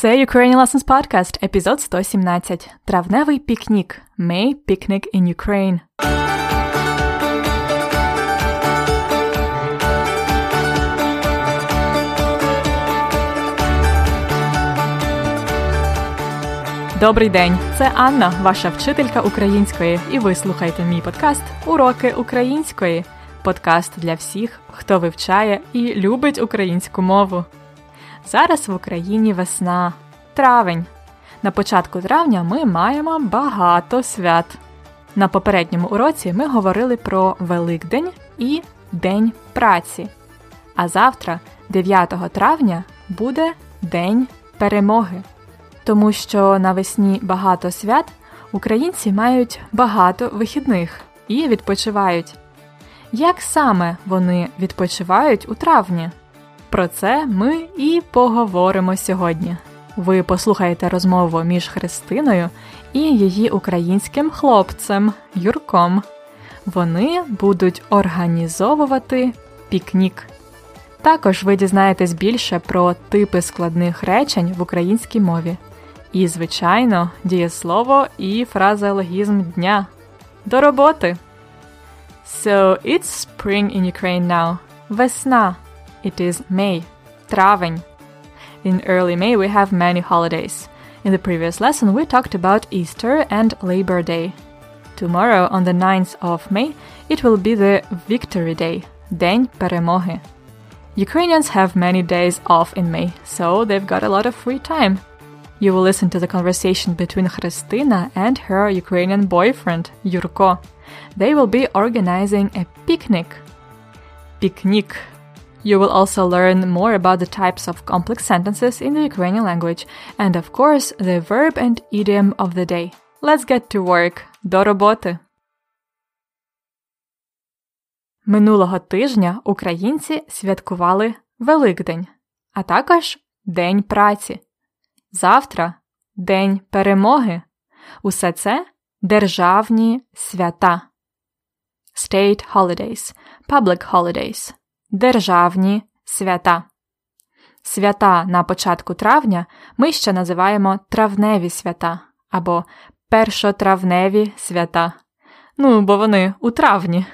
Це Ukrainian Lessons Podcast, епізод 117. Травневий пікнік. May Picnic in Ukraine. Добрий день, це Анна, ваша вчителька української, і ви слухаєте мій подкаст Уроки української. Подкаст для всіх, хто вивчає і любить українську мову. Зараз в Україні весна, травень. На початку травня ми маємо багато свят. На попередньому уроці ми говорили про Великдень і День праці. А завтра, 9 травня, буде День перемоги. Тому що навесні багато свят українці мають багато вихідних і відпочивають. Як саме вони відпочивають у травні? Про це ми і поговоримо сьогодні. Ви послухаєте розмову між Христиною і її українським хлопцем Юрком. Вони будуть організовувати пікнік. Також ви дізнаєтесь більше про типи складних речень в українській мові. І, звичайно, дієслово і фразеологізм дня. До роботи! So it's spring in Ukraine now. Весна. It is May. Травень. In early May we have many holidays. In the previous lesson we talked about Easter and Labor Day. Tomorrow, on the 9th of May, it will be the Victory Day, День перемоги. Ukrainians have many days off in May, so they've got a lot of free time. You will listen to the conversation between Christina and her Ukrainian boyfriend, Yurko. They will be organizing a picnic. Picnic. You will also learn more about the types of complex sentences in the Ukrainian language and, of course, the verb and idiom of the day. Let's get to work. До роботи! Минулого тижня українці святкували Великдень, а також День праці. Завтра День перемоги. Усе це державні свята. State holidays, public holidays. Державні свята. Свята на початку травня ми ще називаємо травневі свята або першотравневі свята. Ну, бо вони у травні.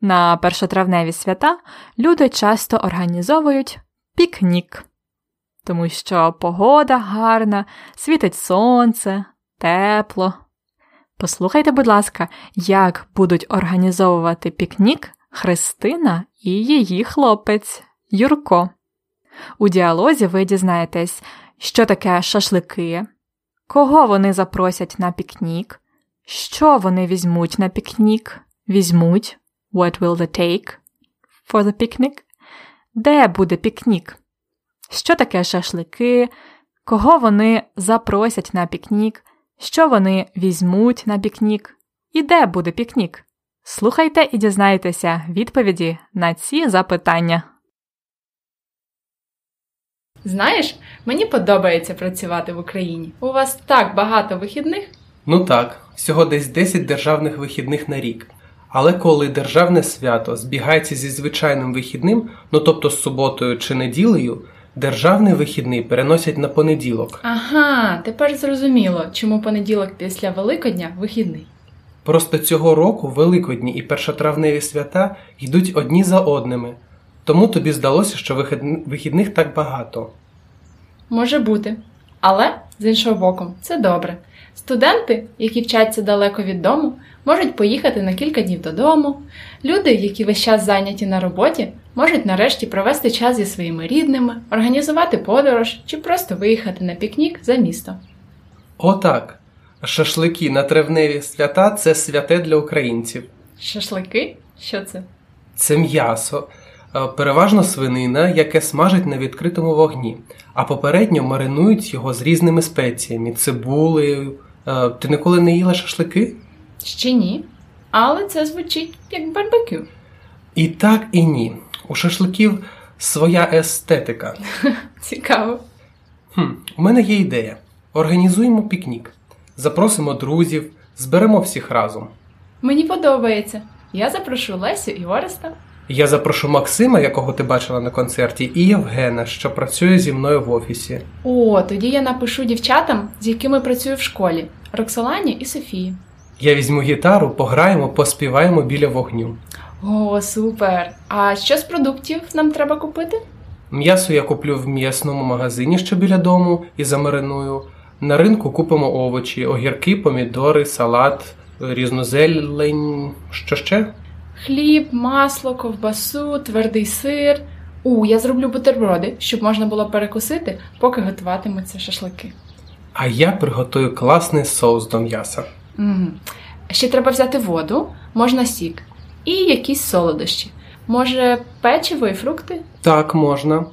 На першотравневі свята люди часто організовують пікнік, тому що погода гарна, світить сонце, тепло. Послухайте, будь ласка, як будуть організовувати пікнік Христина і її хлопець Юрко. У діалозі ви дізнаєтесь, що таке шашлики, кого вони запросять на пікнік, що вони візьмуть на пікнік, візьмуть, what will they take for the picnic, де буде пікнік, що таке шашлики, кого вони запросять на пікнік, що вони візьмуть на пікнік? І де буде пікнік. Слухайте і дізнайтеся відповіді на ці запитання. Знаєш, мені подобається працювати в Україні. У вас так багато вихідних. Ну так, всього десь 10 державних вихідних на рік. Але коли державне свято збігається зі звичайним вихідним, ну тобто з суботою чи неділею, державний вихідний переносять на понеділок. Ага, тепер зрозуміло, чому понеділок після Великодня вихідний. Просто цього року Великодні і першотравневі свята йдуть одні за одними, тому тобі здалося, що вихідних так багато. Може бути. Але, з іншого боку, це добре. Студенти, які вчаться далеко від дому, можуть поїхати на кілька днів додому. Люди, які весь час зайняті на роботі, можуть нарешті провести час зі своїми рідними, організувати подорож чи просто виїхати на пікнік за місто. Отак. Шашлики на травневі свята це святе для українців. Шашлики? Що це? Це м'ясо, е, переважно свинина, яке смажать на відкритому вогні, а попередньо маринують його з різними спеціями, цибулею. Е, Ти ніколи не їла шашлики? Ще ні. Але це звучить як барбекю. І так, і ні. У шашликів своя естетика. Цікаво. Хм, у мене є ідея. Організуємо пікнік. Запросимо друзів, зберемо всіх разом. Мені подобається. Я запрошу Лесю і Ореста. Я запрошу Максима, якого ти бачила на концерті, і Євгена, що працює зі мною в офісі. О, тоді я напишу дівчатам, з якими працюю в школі Роксолані і Софії. Я візьму гітару, пограємо, поспіваємо біля вогню. О, супер! А що з продуктів нам треба купити? М'ясо я куплю в м'ясному магазині, що біля дому, і замариную. На ринку купимо овочі, огірки, помідори, салат, різну зелень. Що ще? Хліб, масло, ковбасу, твердий сир. У, я зроблю бутерброди, щоб можна було перекусити, поки готуватимуться шашлики. А я приготую класний соус до м'яса. Мгм. Ще треба взяти воду, можна сік і якісь солодощі. Може, печиво і фрукти? Так, можна.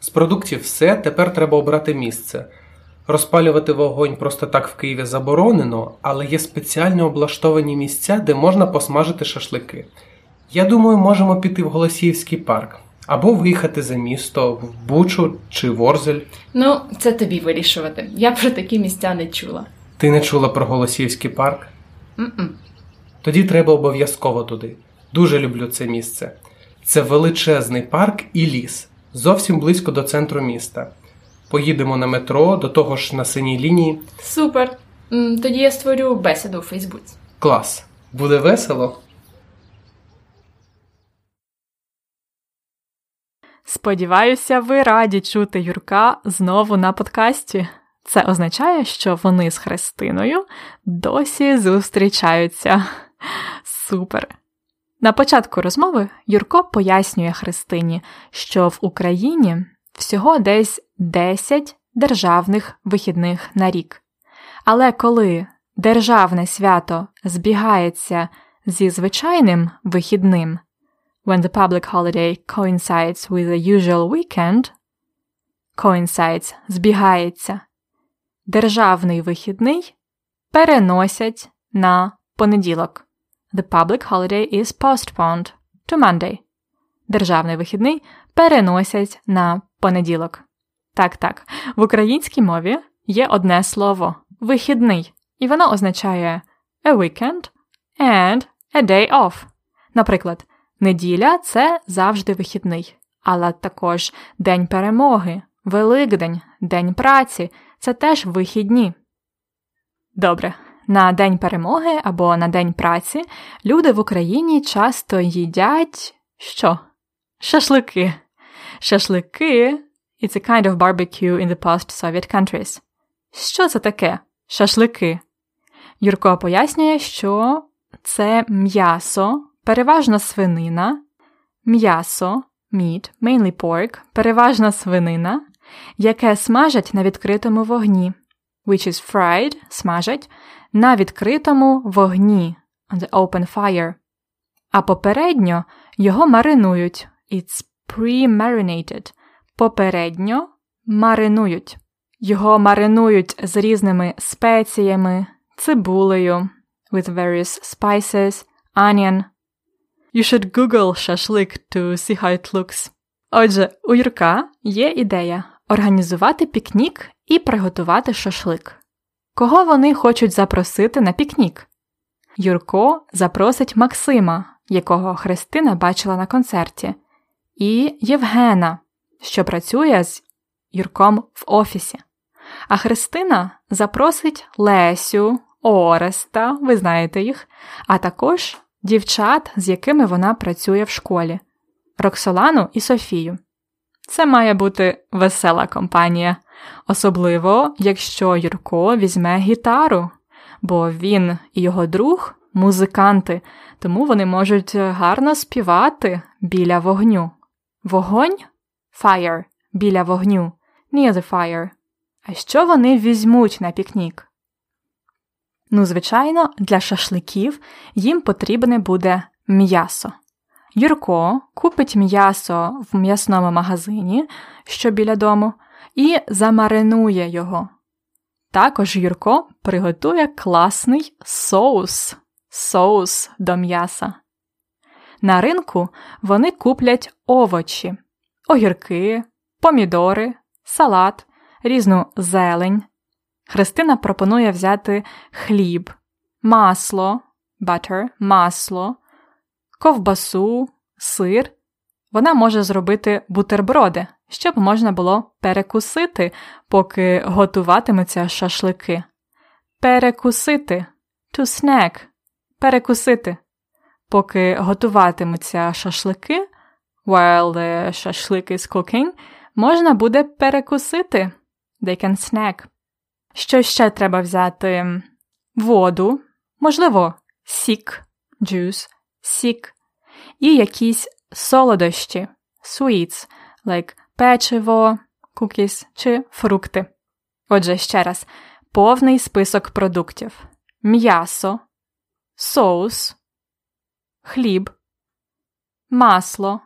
З продуктів все, тепер треба обрати місце. Розпалювати вогонь просто так в Києві заборонено, але є спеціально облаштовані місця, де можна посмажити шашлики. Я думаю, можемо піти в Голосіївський парк або виїхати за місто в Бучу чи Ворзель. Ну, це тобі вирішувати. Я про такі місця не чула. Ти не чула про Голосіївський парк? М-м. Тоді треба обов'язково туди. Дуже люблю це місце. Це величезний парк і ліс, зовсім близько до центру міста. Поїдемо на метро, до того ж на синій лінії. Супер. Тоді я створю бесіду у Фейсбуці. Клас! Буде весело. Сподіваюся, ви раді чути Юрка знову на подкасті. Це означає, що вони з Христиною досі зустрічаються. Супер! На початку розмови Юрко пояснює Христині, що в Україні всього десь 10 державних вихідних на рік. Але коли державне свято збігається зі звичайним вихідним, when the public holiday coincides with the usual weekend, coincides – збігається, державний вихідний переносять на понеділок. The public holiday is postponed to Monday. Державний вихідний переносять на понеділок. Так, так. В українській мові є одне слово вихідний, і воно означає a weekend and a day off. Наприклад, неділя це завжди вихідний, але також День перемоги, Великдень, День праці це теж вихідні. Добре. На День перемоги або на День праці люди в Україні часто їдять що? Шашлики. Шашлики it's a kind of barbecue in the post-Soviet countries. Що це таке? Шашлики. Юрко пояснює, що це м'ясо, переважно свинина, м'ясо, meat, mainly pork, переважна свинина, яке смажать на відкритому вогні, which is fried, смажать, на відкритому вогні, on the open fire. А попередньо його маринують, it's pre-marinated, попередньо маринують. Його маринують з різними спеціями, цибулею, with various spices, onion. You should Google шашлик to see how it looks. Отже, у Юрка є ідея організувати пікнік і приготувати шашлик. Кого вони хочуть запросити на пікнік? Юрко запросить Максима, якого Христина бачила на концерті, і Євгена, що працює з Юрком в офісі. А Христина запросить Лесю, Ореста, ви знаєте їх, а також дівчат, з якими вона працює в школі Роксолану і Софію. Це має бути весела компанія, особливо якщо Юрко візьме гітару, бо він і його друг музиканти, тому вони можуть гарно співати біля вогню. Вогонь fire біля вогню, near the fire. А що вони візьмуть на пікнік? Ну, звичайно, для шашликів їм потрібне буде м'ясо. Юрко купить м'ясо в м'ясному магазині, що біля дому, і замаринує його. Також Юрко приготує класний соус соус до м'яса. На ринку вони куплять овочі, огірки, помідори, салат, різну зелень. Христина пропонує взяти хліб, масло, butter, масло, ковбасу, сир, вона може зробити бутерброди, щоб можна було перекусити, поки готуватимуться шашлики. Перекусити to snack перекусити. Поки готуватимуться шашлики, while the shashlik is cooking, можна буде перекусити. They can snack. Що ще треба взяти? Воду, можливо, сік, juice, сік, і якісь солодощі, sweets, like печиво, cookies чи фрукти. Отже, ще раз, повний список продуктів: м'ясо, соус, хліб, масло,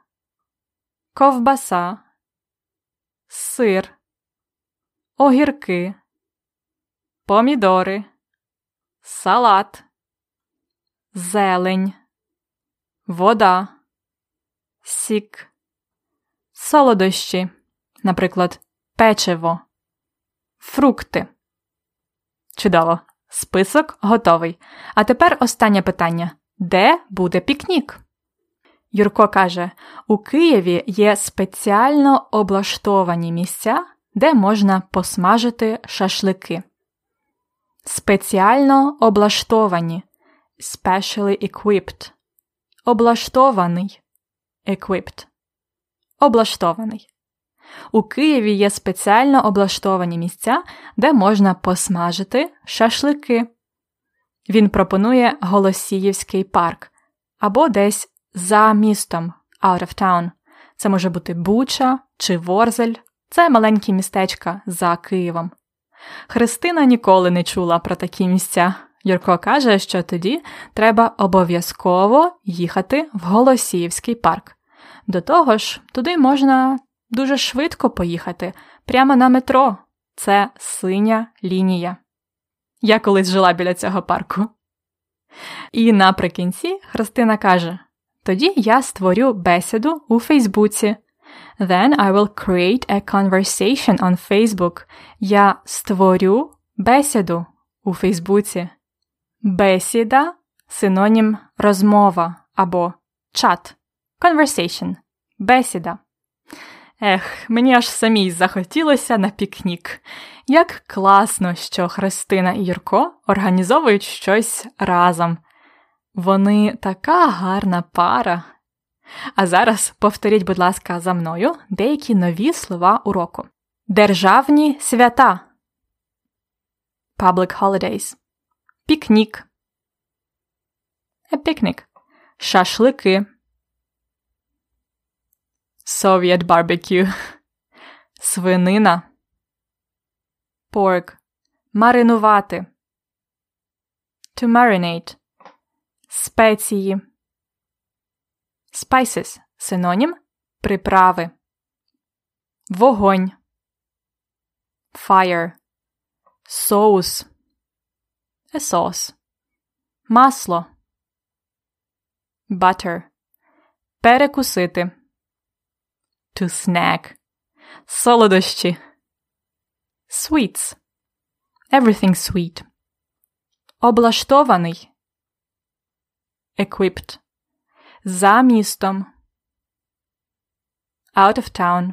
ковбаса, сир, огірки, помідори, салат, зелень, вода, сік, солодощі, наприклад, печиво, фрукти. Чудово! Список готовий. А тепер останнє питання: де буде пікнік? Юрко каже: у Києві є спеціально облаштовані місця, де можна посмажити шашлики. Спеціально облаштовані specially equipped. Облаштований equipped. Облаштований. У Києві є спеціально облаштовані місця, де можна посмажити шашлики. Він пропонує Голосіївський парк або десь за містом out of town. Це може бути Буча чи Ворзель. Це маленькі містечка за Києвом. Христина ніколи не чула про такі місця. Юрко каже, що тоді треба обов'язково їхати в Голосіївський парк. До того ж, туди можна дуже швидко поїхати прямо на метро. Це синя лінія. Я колись жила біля цього парку. І наприкінці Христина каже: Тоді я створю бесіду у Фейсбуці. Then I will create a conversation on Facebook. Я створю бесіду у Фейсбуці. Бесіда синонім розмова або чат. Conversation. Бесіда. Ех, мені аж самій захотілося на пікнік. Як класно, що Христина і Юрко організовують щось разом. Вони така гарна пара. А зараз повторіть, будь ласка, за мною деякі нові слова уроку. Державні свята. Public holidays. Пікнік. A picnic. Шашлики. Soviet barbecue. Свинина. Pork. Маринувати. To marinate. Спеції. Spices. Синонім приправи. Вогонь. Fire. Соус. A sauce. Масло. Butter. Перекусити. To snack. Солодощі. Sweets. Everything sweet. Облаштований. Equipped. За містом. Out of town.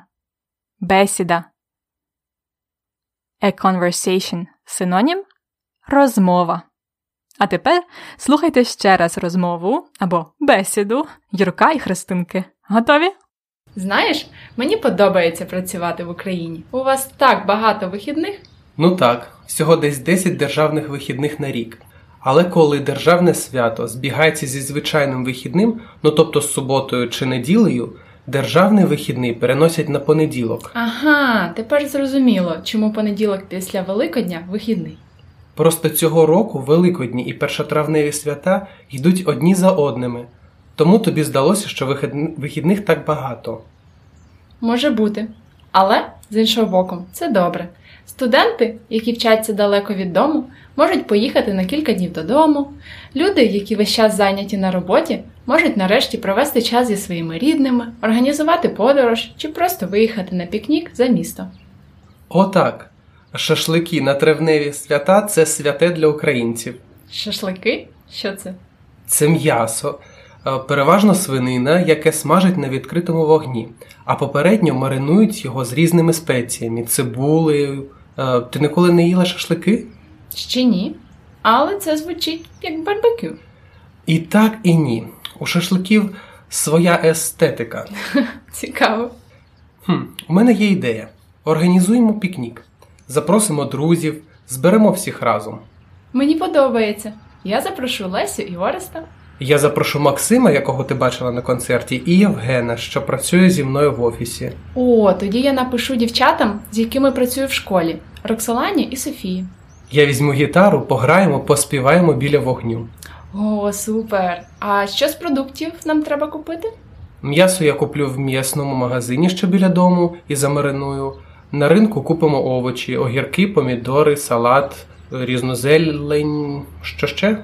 Бесіда. A conversation. Синонім розмова. А тепер слухайте ще раз розмову або бесіду Юрка і Христинки. Готові? Знаєш, мені подобається працювати в Україні. У вас так багато вихідних. Ну так, всього десь 10 державних вихідних на рік. Але коли державне свято збігається зі звичайним вихідним, ну тобто з суботою чи неділею, державний вихідний переносять на понеділок. Ага, тепер зрозуміло, чому понеділок після Великодня вихідний. Просто цього року Великодні і першотравневі свята йдуть одні за одними. Тому тобі здалося, що вихідних так багато. Може бути. Але, з іншого боку, це добре. Студенти, які вчаться далеко від дому, можуть поїхати на кілька днів додому. Люди, які весь час зайняті на роботі, можуть нарешті провести час зі своїми рідними, організувати подорож чи просто виїхати на пікнік за місто. Отак. Шашлики на травневі свята це святе для українців. Шашлики? Що це? Це м'ясо. Е, переважно свинина, яке смажать на відкритому вогні, а попередньо маринують його з різними спеціями, цибулею. Е, ти ніколи не їла шашлики? Ще ні. Але це звучить як барбекю. І так, і ні. У шашликів своя естетика. Цікаво. Хм, У мене є ідея. Організуємо пікнік. Запросимо друзів, зберемо всіх разом. Мені подобається. Я запрошу Лесю і Ореста. Я запрошу Максима, якого ти бачила на концерті, і Євгена, що працює зі мною в офісі. О, тоді я напишу дівчатам, з якими працюю в школі Роксолані і Софії. Я візьму гітару, пограємо, поспіваємо біля вогню. О, супер! А що з продуктів нам треба купити? М'ясо я куплю в м'ясному магазині, що біля дому, і замариную. На ринку купимо овочі, огірки, помідори, салат, різну зелень. Що ще?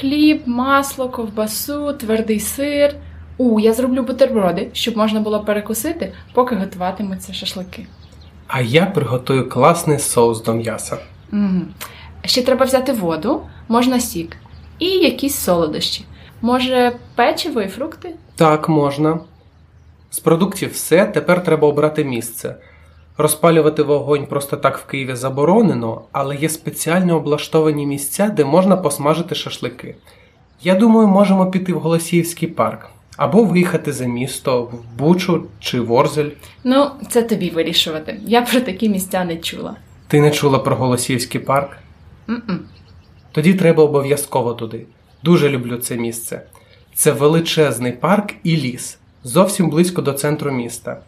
Хліб, масло, ковбасу, твердий сир. У, я зроблю бутерброди, щоб можна було перекусити, поки готуватимуться шашлики. А я приготую класний соус до м'яса. Угу. Ще треба взяти воду, можна сік і якісь солодощі. Може, печиво і фрукти? Так, можна. З продуктів все, тепер треба обрати місце. Розпалювати вогонь просто так в Києві заборонено, але є спеціально облаштовані місця, де можна посмажити шашлики. Я думаю, можемо піти в Голосіївський парк або виїхати за місто в Бучу чи Ворзель. Ну, це тобі вирішувати. Я про такі місця не чула. Ти не чула про Голосіївський парк? М-м. Тоді треба обов'язково туди. Дуже люблю це місце. Це величезний парк і ліс, зовсім близько до центру міста.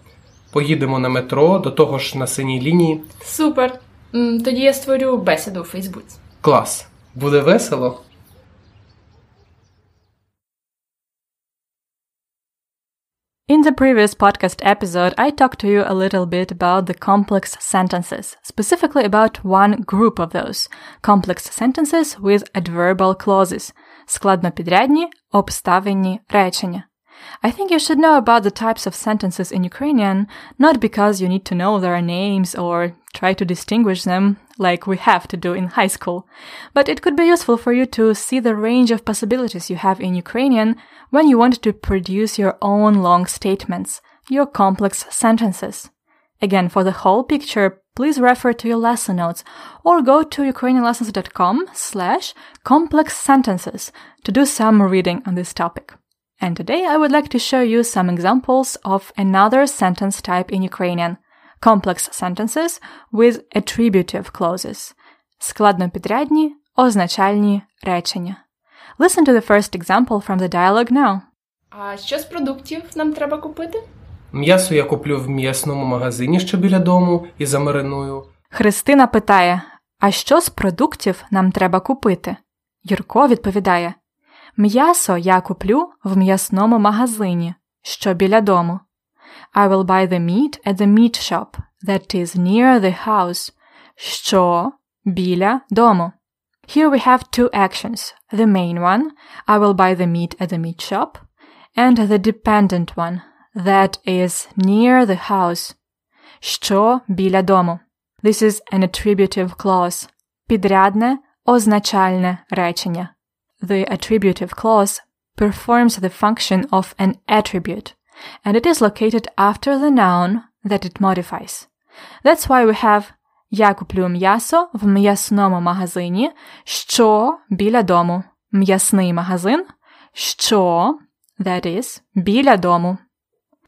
Поїдемо на метро, до того ж на синій лінії. Супер. М, Тоді я створю бесіду у Фейсбуці. Клас! Буде весело. In the previous podcast episode, I talked to you a little bit about the complex sentences, specifically about one group of those complex sentences with adverbial clauses, складнопідрядні, обставинні речення. I think you should know about the types of sentences in Ukrainian, not because you need to know their names or try to distinguish them like we have to do in high school, but it could be useful for you to see the range of possibilities you have in Ukrainian when you want to produce your own long statements, your complex sentences. Again, for the whole picture, please refer to your lesson notes or go to ukrainianlessons.com slash complex sentences to do some reading on this topic. And today I would like to show you some examples of another sentence type in Ukrainian complex sentences with attributive clauses. Складнопідрядні, означальні речення. Listen to the first example from the dialogue now. А що з продуктів нам треба купити? М'ясо я куплю в м'ясному магазині, що біля дому, і замариную. Христина питає: А що з продуктів нам треба купити? Юрко відповідає: М'ясо я куплю в м'ясному магазині, що біля дому. I will buy the meat at the meat shop that is near the house, що біля дому. Here we have two actions. The main one, I will buy the meat at the meat shop, and the dependent one, that is near the house, що біля дому. This is an attributive clause. Підрядне, означальне речення. The attributive clause performs the function of an attribute, and it is located after the noun that it modifies. That's why we have Я куплю м'ясо в м'ясному магазині, що біля дому. М'ясний магазин, що, that is, біля дому.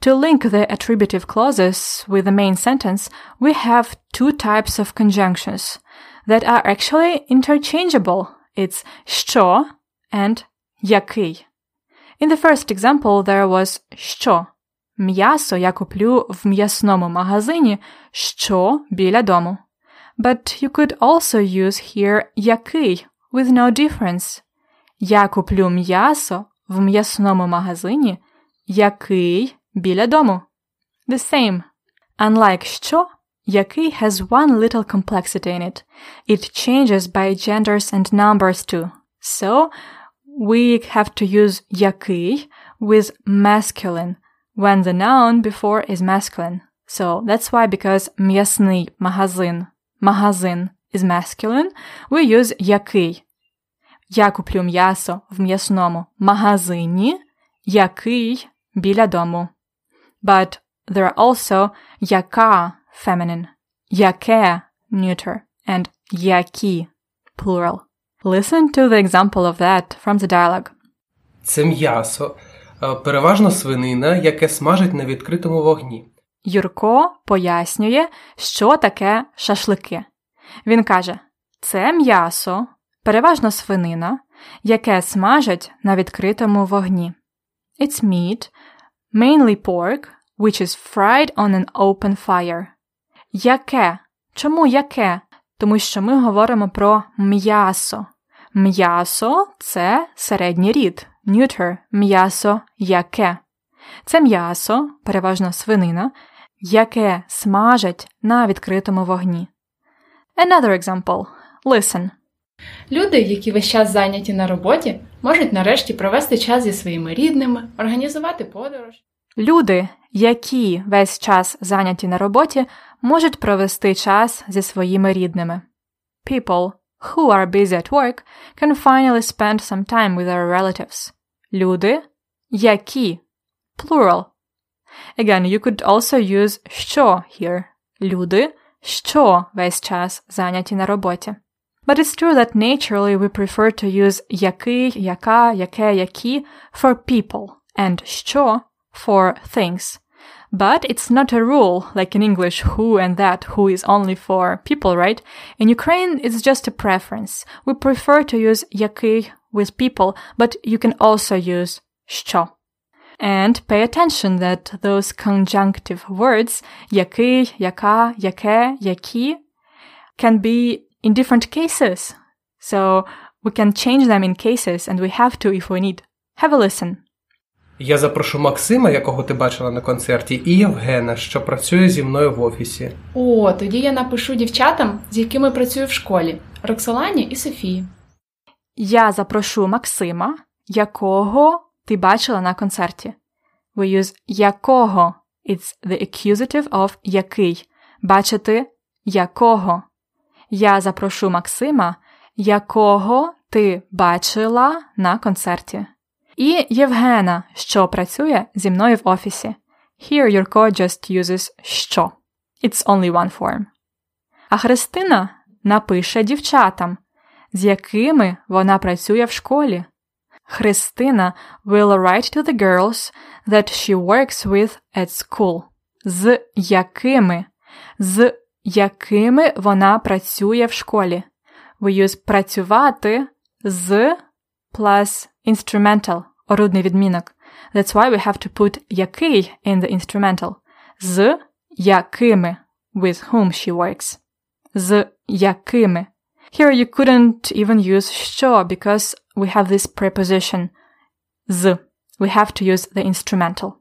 To link the attributive clauses with the main sentence, we have two types of conjunctions that are actually interchangeable. It's що and який. In the first example, there was що. М'ясо я куплю в м'ясному магазині, що біля дому. But you could also use here який with no difference. Я куплю м'ясо в м'ясному магазині, який біля дому. The same. Unlike що, який has one little complexity in it. It changes by genders and numbers too. So, we have to use який with masculine when the noun before is masculine. So that's why because м'ясний магазин, магазин is masculine, we use який. Я куплю м'ясо в м'ясному магазині, який біля дому. But there are also яка feminine, яке neuter, and які plural. Listen to the example of that from the dialogue. Це м'ясо, е, переважно свинина, яке смажать на відкритому вогні. Юрко пояснює, що таке шашлики. Він каже: це м'ясо, переважно свинина, яке смажать на відкритому вогні. It's meat, mainly pork, which is fried on an open fire. Яке? Чому яке? Тому що ми говоримо про м'ясо. М'ясо це середній рід, neuter, м'ясо яке. Це м'ясо, переважно свинина, яке смажать на відкритому вогні. Another example. Listen. Люди, які весь час зайняті на роботі, можуть нарешті провести час зі своїми рідними, організувати подорож. Люди, які весь час зайняті на роботі, можуть провести час зі своїми рідними. People who are busy at work can finally spend some time with their relatives. Люди, які plural. Again, you could also use що here. Люди, що весь час зайняті на роботі. But it's true that naturally we prefer to use який, яка, яке, які for people and що for things. But it's not a rule, like in English, who and that, who is only for people, right? In Ukraine, it's just a preference. We prefer to use який with people, but you can also use що. And pay attention that those conjunctive words, який, яка, яке, які, can be in different cases. So we can change them in cases, and we have to if we need. Have a listen. Я запрошу Максима, якого ти бачила на концерті, і Євгена, що працює зі мною в офісі. О, тоді я напишу дівчатам, з якими працюю в школі Роксолані і Софії. Я запрошу Максима, якого ти бачила на концерті. We use якого. It's the accusative of який. Бачити якого. Я запрошу Максима, якого ти бачила на концерті. І Євгена, що працює зі мною в офісі. Here Юрко just uses що. It's only one form. А Христина напише дівчатам, з якими вона працює в школі. Христина will write to the girls that she works with at school. З якими? З якими вона працює в школі. We use працювати з plus instrumental, орудний відмінок. That's why we have to put який in the instrumental. З якими with whom she works. З якими. Here you couldn't even use що because we have this preposition з. We have to use the instrumental.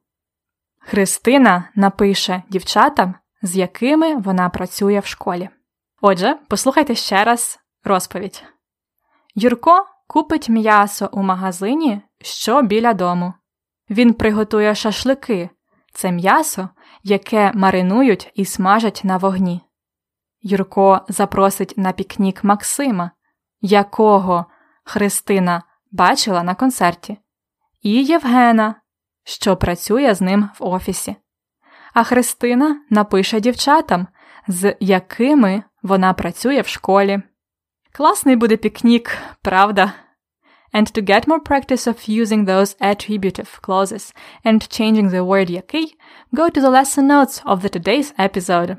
Христина напише дівчатам, з якими вона працює в школі. Отже, послухайте ще раз розповідь. Юрко купить м'ясо у магазині, що біля дому. Він приготує шашлики це м'ясо, яке маринують і смажать на вогні. Юрко запросить на пікнік Максима, якого Христина бачила на концерті, і Євгена, що працює з ним в офісі. А Христина напише дівчатам, з якими вона працює в школі. Класний буде пікнік, правда? And to get more practice of using those attributive clauses and changing the word який, go to the lesson notes of the today's episode.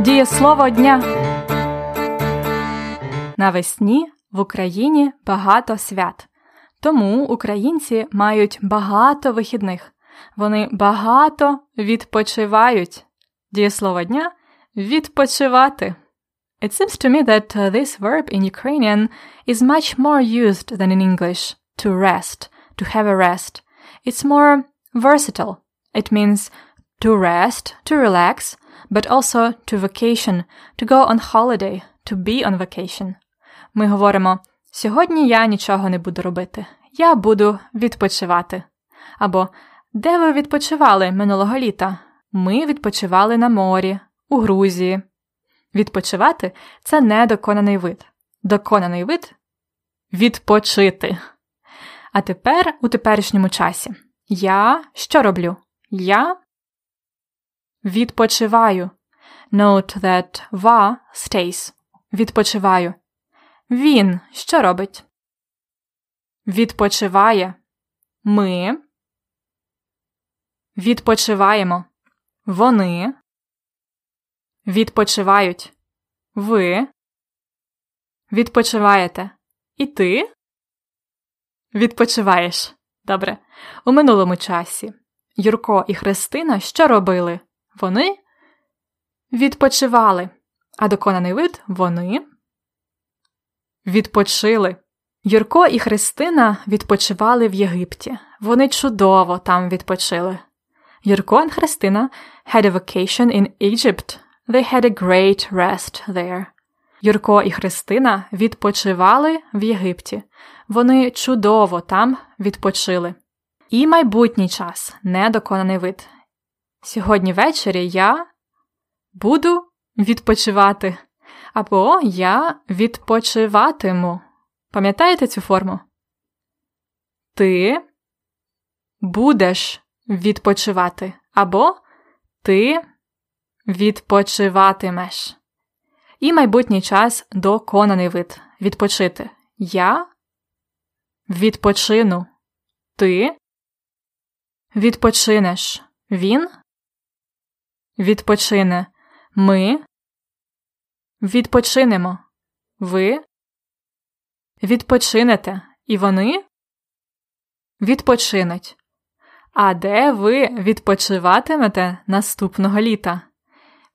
Дієслово дня. Навесні в Україні багато свят. Тому українці мають багато вихідних. Вони багато відпочивають. Дієслово дня відпочивати. It seems to me that uh, this verb in Ukrainian is much more used than in English to rest, to have a rest. It's more versatile. It means to rest, to relax, but also to vacation, to go on holiday, to be on vacation. Ми говоримо Сьогодні я нічого не буду робити. Я буду відпочивати. Або Де ви відпочивали минулого літа? Ми відпочивали на морі, у Грузії. Відпочивати це не доконаний вид. Доконаний вид відпочити. А тепер у теперішньому часі. Я що роблю? Я відпочиваю. Note that va stays. Відпочиваю. Він що робить? Відпочиває. Ми відпочиваємо. Вони відпочивають. Ви відпочиваєте. І ти відпочиваєш. Добре. У минулому часі Юрко і Христина що робили? Вони відпочивали. А доконаний вид вони відпочили. Юрко і Христина відпочивали в Єгипті. Вони чудово там відпочили. Юрко and Христина had a vacation in Egypt. They had a great rest there. Юрко і Христина відпочивали в Єгипті. Вони чудово там відпочили. І майбутній час недоконаний вид. Сьогодні ввечері я буду відпочивати. Або я відпочиватиму. Пам'ятаєте цю форму? Ти будеш відпочивати. Або ти відпочиватимеш. І майбутній час доконаний вид відпочити. Я відпочину. Ти відпочинеш. Він відпочине. Ми відпочинемо. Ви відпочинете. І вони відпочинуть. А де ви відпочиватимете наступного літа?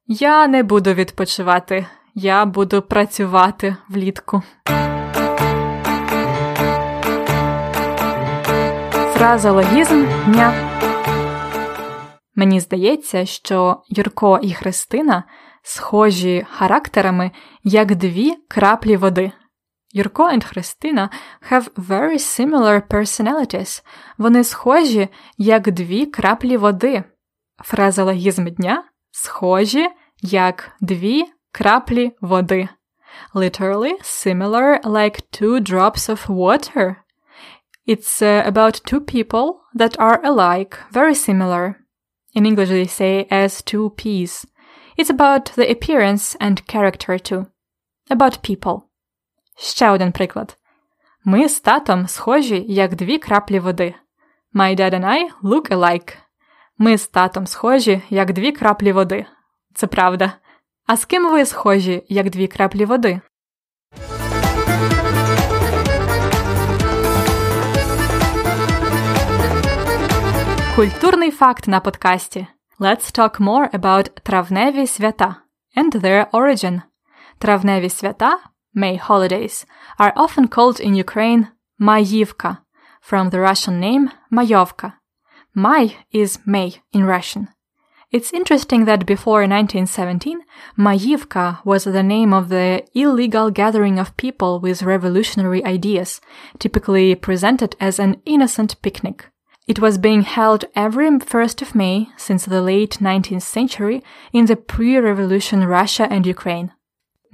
Я не буду відпочивати. Я буду працювати влітку. Фразологізм дня. Мені здається, що Юрко і Христина схожі характерами як дві краплі води. Юрко і Христина have very similar personalities. Вони схожі як дві краплі води. Фразологізм дня схожі як дві краплі води. Literally similar like two drops of water. It's uh, about two people that are alike, very similar. In English, they say as two peas. It's about the appearance and character too. About people. Ще один приклад. Ми з татом схожі, як дві краплі води. My dad and I look alike. Ми з татом схожі, як дві краплі води. Це правда. А з ким ви схожі, як дві краплі води? Культурний факт на подкасті. Let's talk more about травневі свята and their origin. Травневі свята, May holidays, are often called in Ukraine Mayivka, from the Russian name Mayovka. May is May in Russian. It's interesting that before 1917, Mayivka was the name of the illegal gathering of people with revolutionary ideas, typically presented as an innocent picnic. It was being held every 1st of May since the late 19th century in the pre-revolution Russia and Ukraine.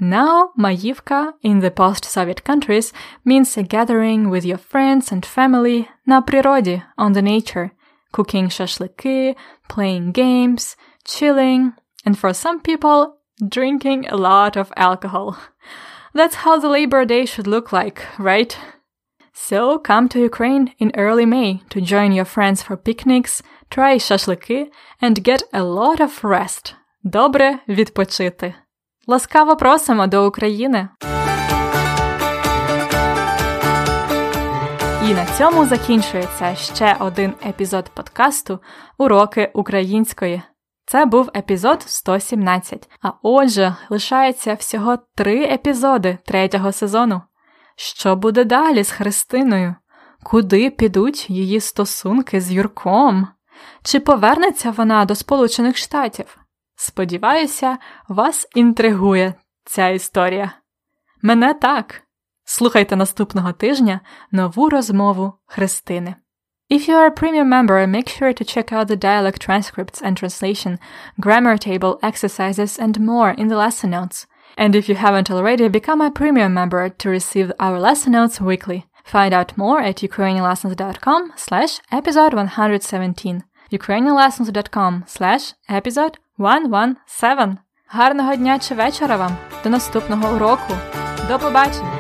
Now, Mayivka in the post-Soviet countries means a gathering with your friends and family на природе, on the nature, cooking shashlyky, playing games, chilling, and for some people, drinking a lot of alcohol. That's how the Labor Day should look like, right? So come to Ukraine in early May to join your friends for picnics, try shashlyky, and get a lot of rest. Добре відпочити. Ласкаво просимо до України. І на цьому закінчується ще один епізод подкасту Уроки української. Це був епізод 117. А отже, лишається всього три епізоди третього сезону. Що буде далі з Христиною? Куди підуть її стосунки з Юрком? Чи повернеться вона до Сполучених Штатів? Сподіваюся, вас інтригує ця історія. Мене так. Слухайте наступного тижня нову розмову Христини. If you are a premium member, make sure to check out the dialect transcripts and translation, grammar table exercises, and more in the lesson notes. And if you haven't already, become a premium member to receive our lesson notes weekly. Find out more at ukrainianlessons.com slash episode 117 ukrainianlessons.com slash episode 117 Гарного дня чи вечора вам! До наступного уроку! До побачення!